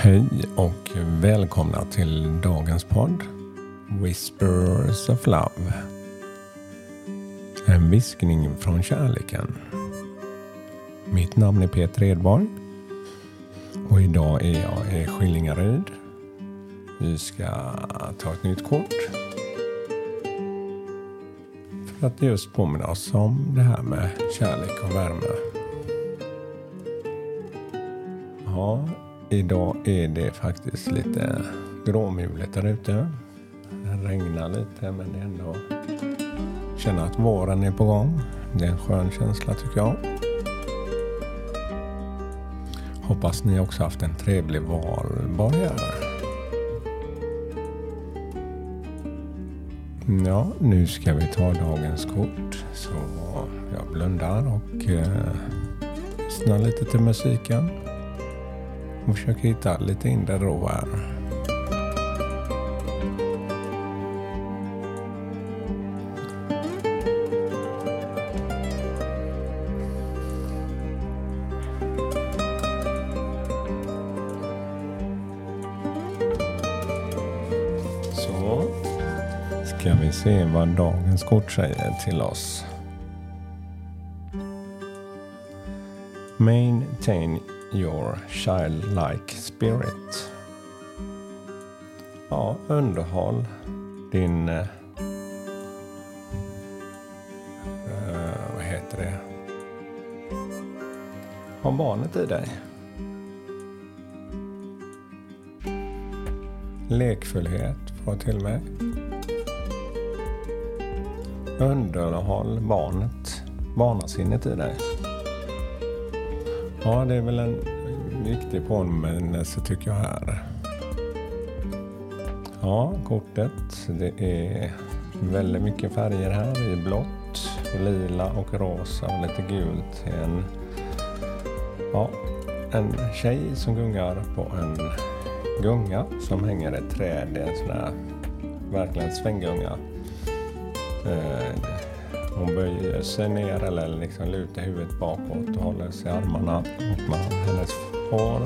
Hej och välkomna till dagens podd Whispers of Love. En viskning från kärleken. Mitt namn är Peter Edborg och idag är jag i Skillingaryd. Vi ska ta ett nytt kort för att just påminna oss om det här med kärlek och värme. Ja, Idag är det faktiskt lite gråmulet där ute. Det regnar lite men det är ändå känner att våren är på gång. Det är en skön känsla tycker jag. Hoppas ni också haft en trevlig valborg här. Ja, nu ska vi ta dagens kort. Så jag blundar och eh, lyssnar lite till musiken och försöker hitta lite inre ro här. Så ska vi se vad dagens kort säger till oss. Maintain your childlike spirit. Ja, underhåll din... Uh, vad heter det? Ha barnet i dig. Lekfullhet får till mig. Underhåll barnet, barnasinnet i dig. Ja, det är väl en viktig påminnelse tycker jag här. Ja, kortet. Det är väldigt mycket färger här i blått, lila och rosa och lite gult. En, ja, en tjej som gungar på en gunga som hänger i ett träd. Det är en sån här verkligen svänggunga. Eh, hon böjer sig ner eller liksom lutar huvudet bakåt och håller sig i armarna. Man, hennes hår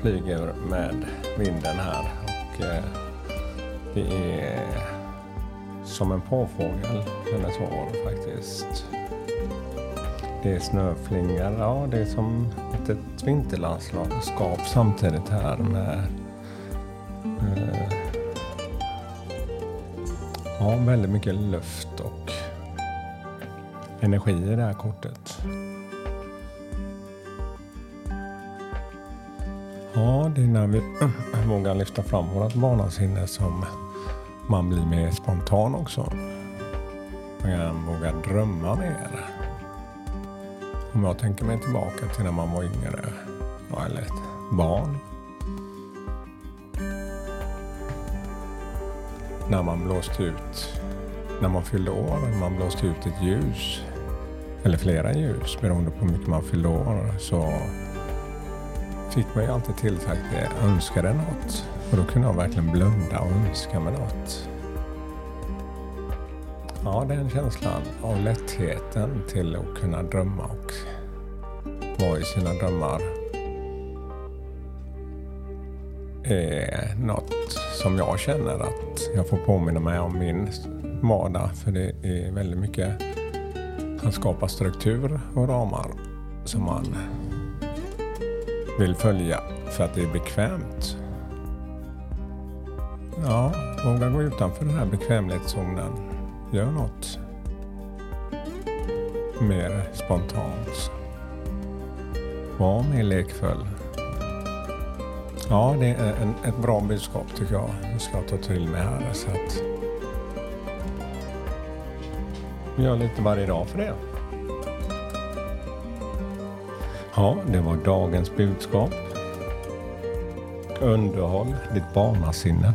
flyger med vinden här. Och eh, det är som en påfågel, hennes hår faktiskt. Det är snöflingor, ja det är som ett, ett vinterlandskap samtidigt här med eh, ja, väldigt mycket luft och energi i det här kortet. Ja, det är när vi vågar lyfta fram vårt barnasinne som man blir mer spontan också. Man vågar drömma mer. Om jag tänker mig tillbaka till när man var yngre, eller ett barn. När man blåste ut när man fyllde år, när man blåste ut ett ljus, eller flera ljus beroende på hur mycket man fyllde år, så fick man ju alltid tillsagt att jag önskade något. Och då kunde jag verkligen blunda och önska mig något. Ja, den känslan av lättheten till att kunna drömma och vara i sina drömmar är något som jag känner att jag får påminna mig om min vardag. För det är väldigt mycket att skapa struktur och ramar som man vill följa för att det är bekvämt. Ja, våga gå utanför den här bekvämlighetszonen. Gör något mer spontant. Var mer lekfull. Ja, det är en, ett bra budskap tycker jag. Jag ska ta till mig här. Så att gör lite varje dag för det. Ja, det var dagens budskap. Underhåll ditt barnasinne.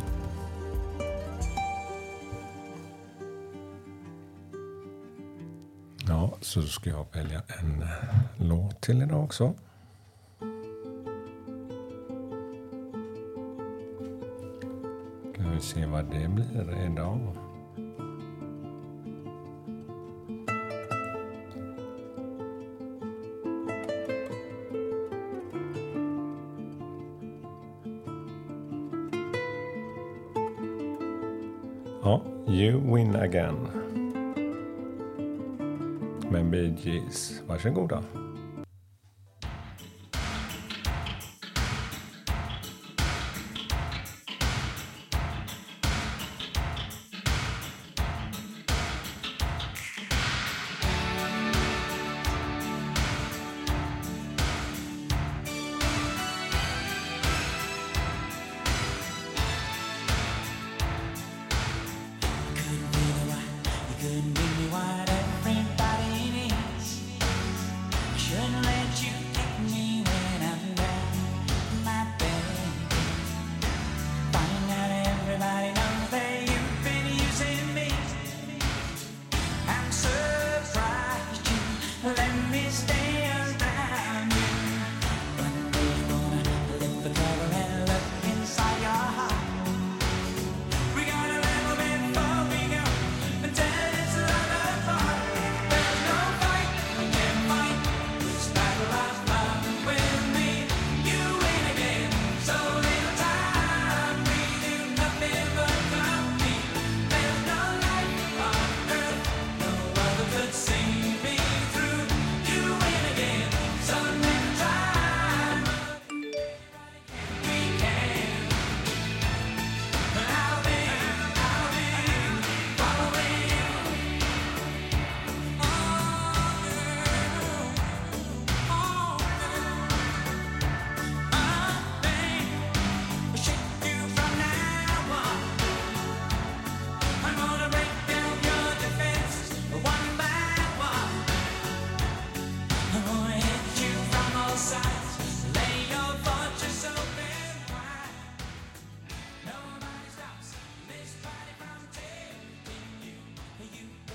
Ja, så ska jag välja en eh, låt till idag också. Ska vi se vad det blir idag. Ja, You Win Again. Med Bee Gees. Varsågoda.